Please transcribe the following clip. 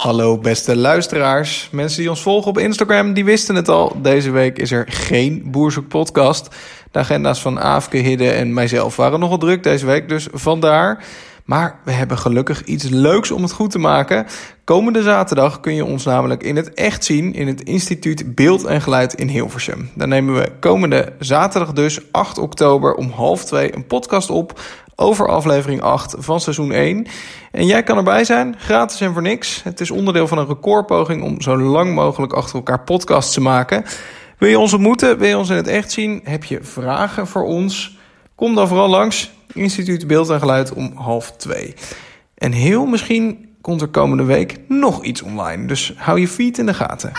Hallo beste luisteraars. Mensen die ons volgen op Instagram, die wisten het al. Deze week is er geen Boerzoek podcast. De agenda's van Aafke, Hidde en mijzelf waren nogal druk deze week, dus vandaar. Maar we hebben gelukkig iets leuks om het goed te maken. Komende zaterdag kun je ons namelijk in het echt zien in het instituut Beeld en Geluid in Hilversum. Daar nemen we komende zaterdag dus 8 oktober om half 2 een podcast op over aflevering 8 van seizoen 1. En jij kan erbij zijn, gratis en voor niks. Het is onderdeel van een recordpoging om zo lang mogelijk achter elkaar podcasts te maken. Wil je ons ontmoeten? Wil je ons in het echt zien? Heb je vragen voor ons? Kom dan vooral langs. Instituut Beeld en Geluid om half 2. En heel misschien komt er komende week nog iets online. Dus hou je feet in de gaten.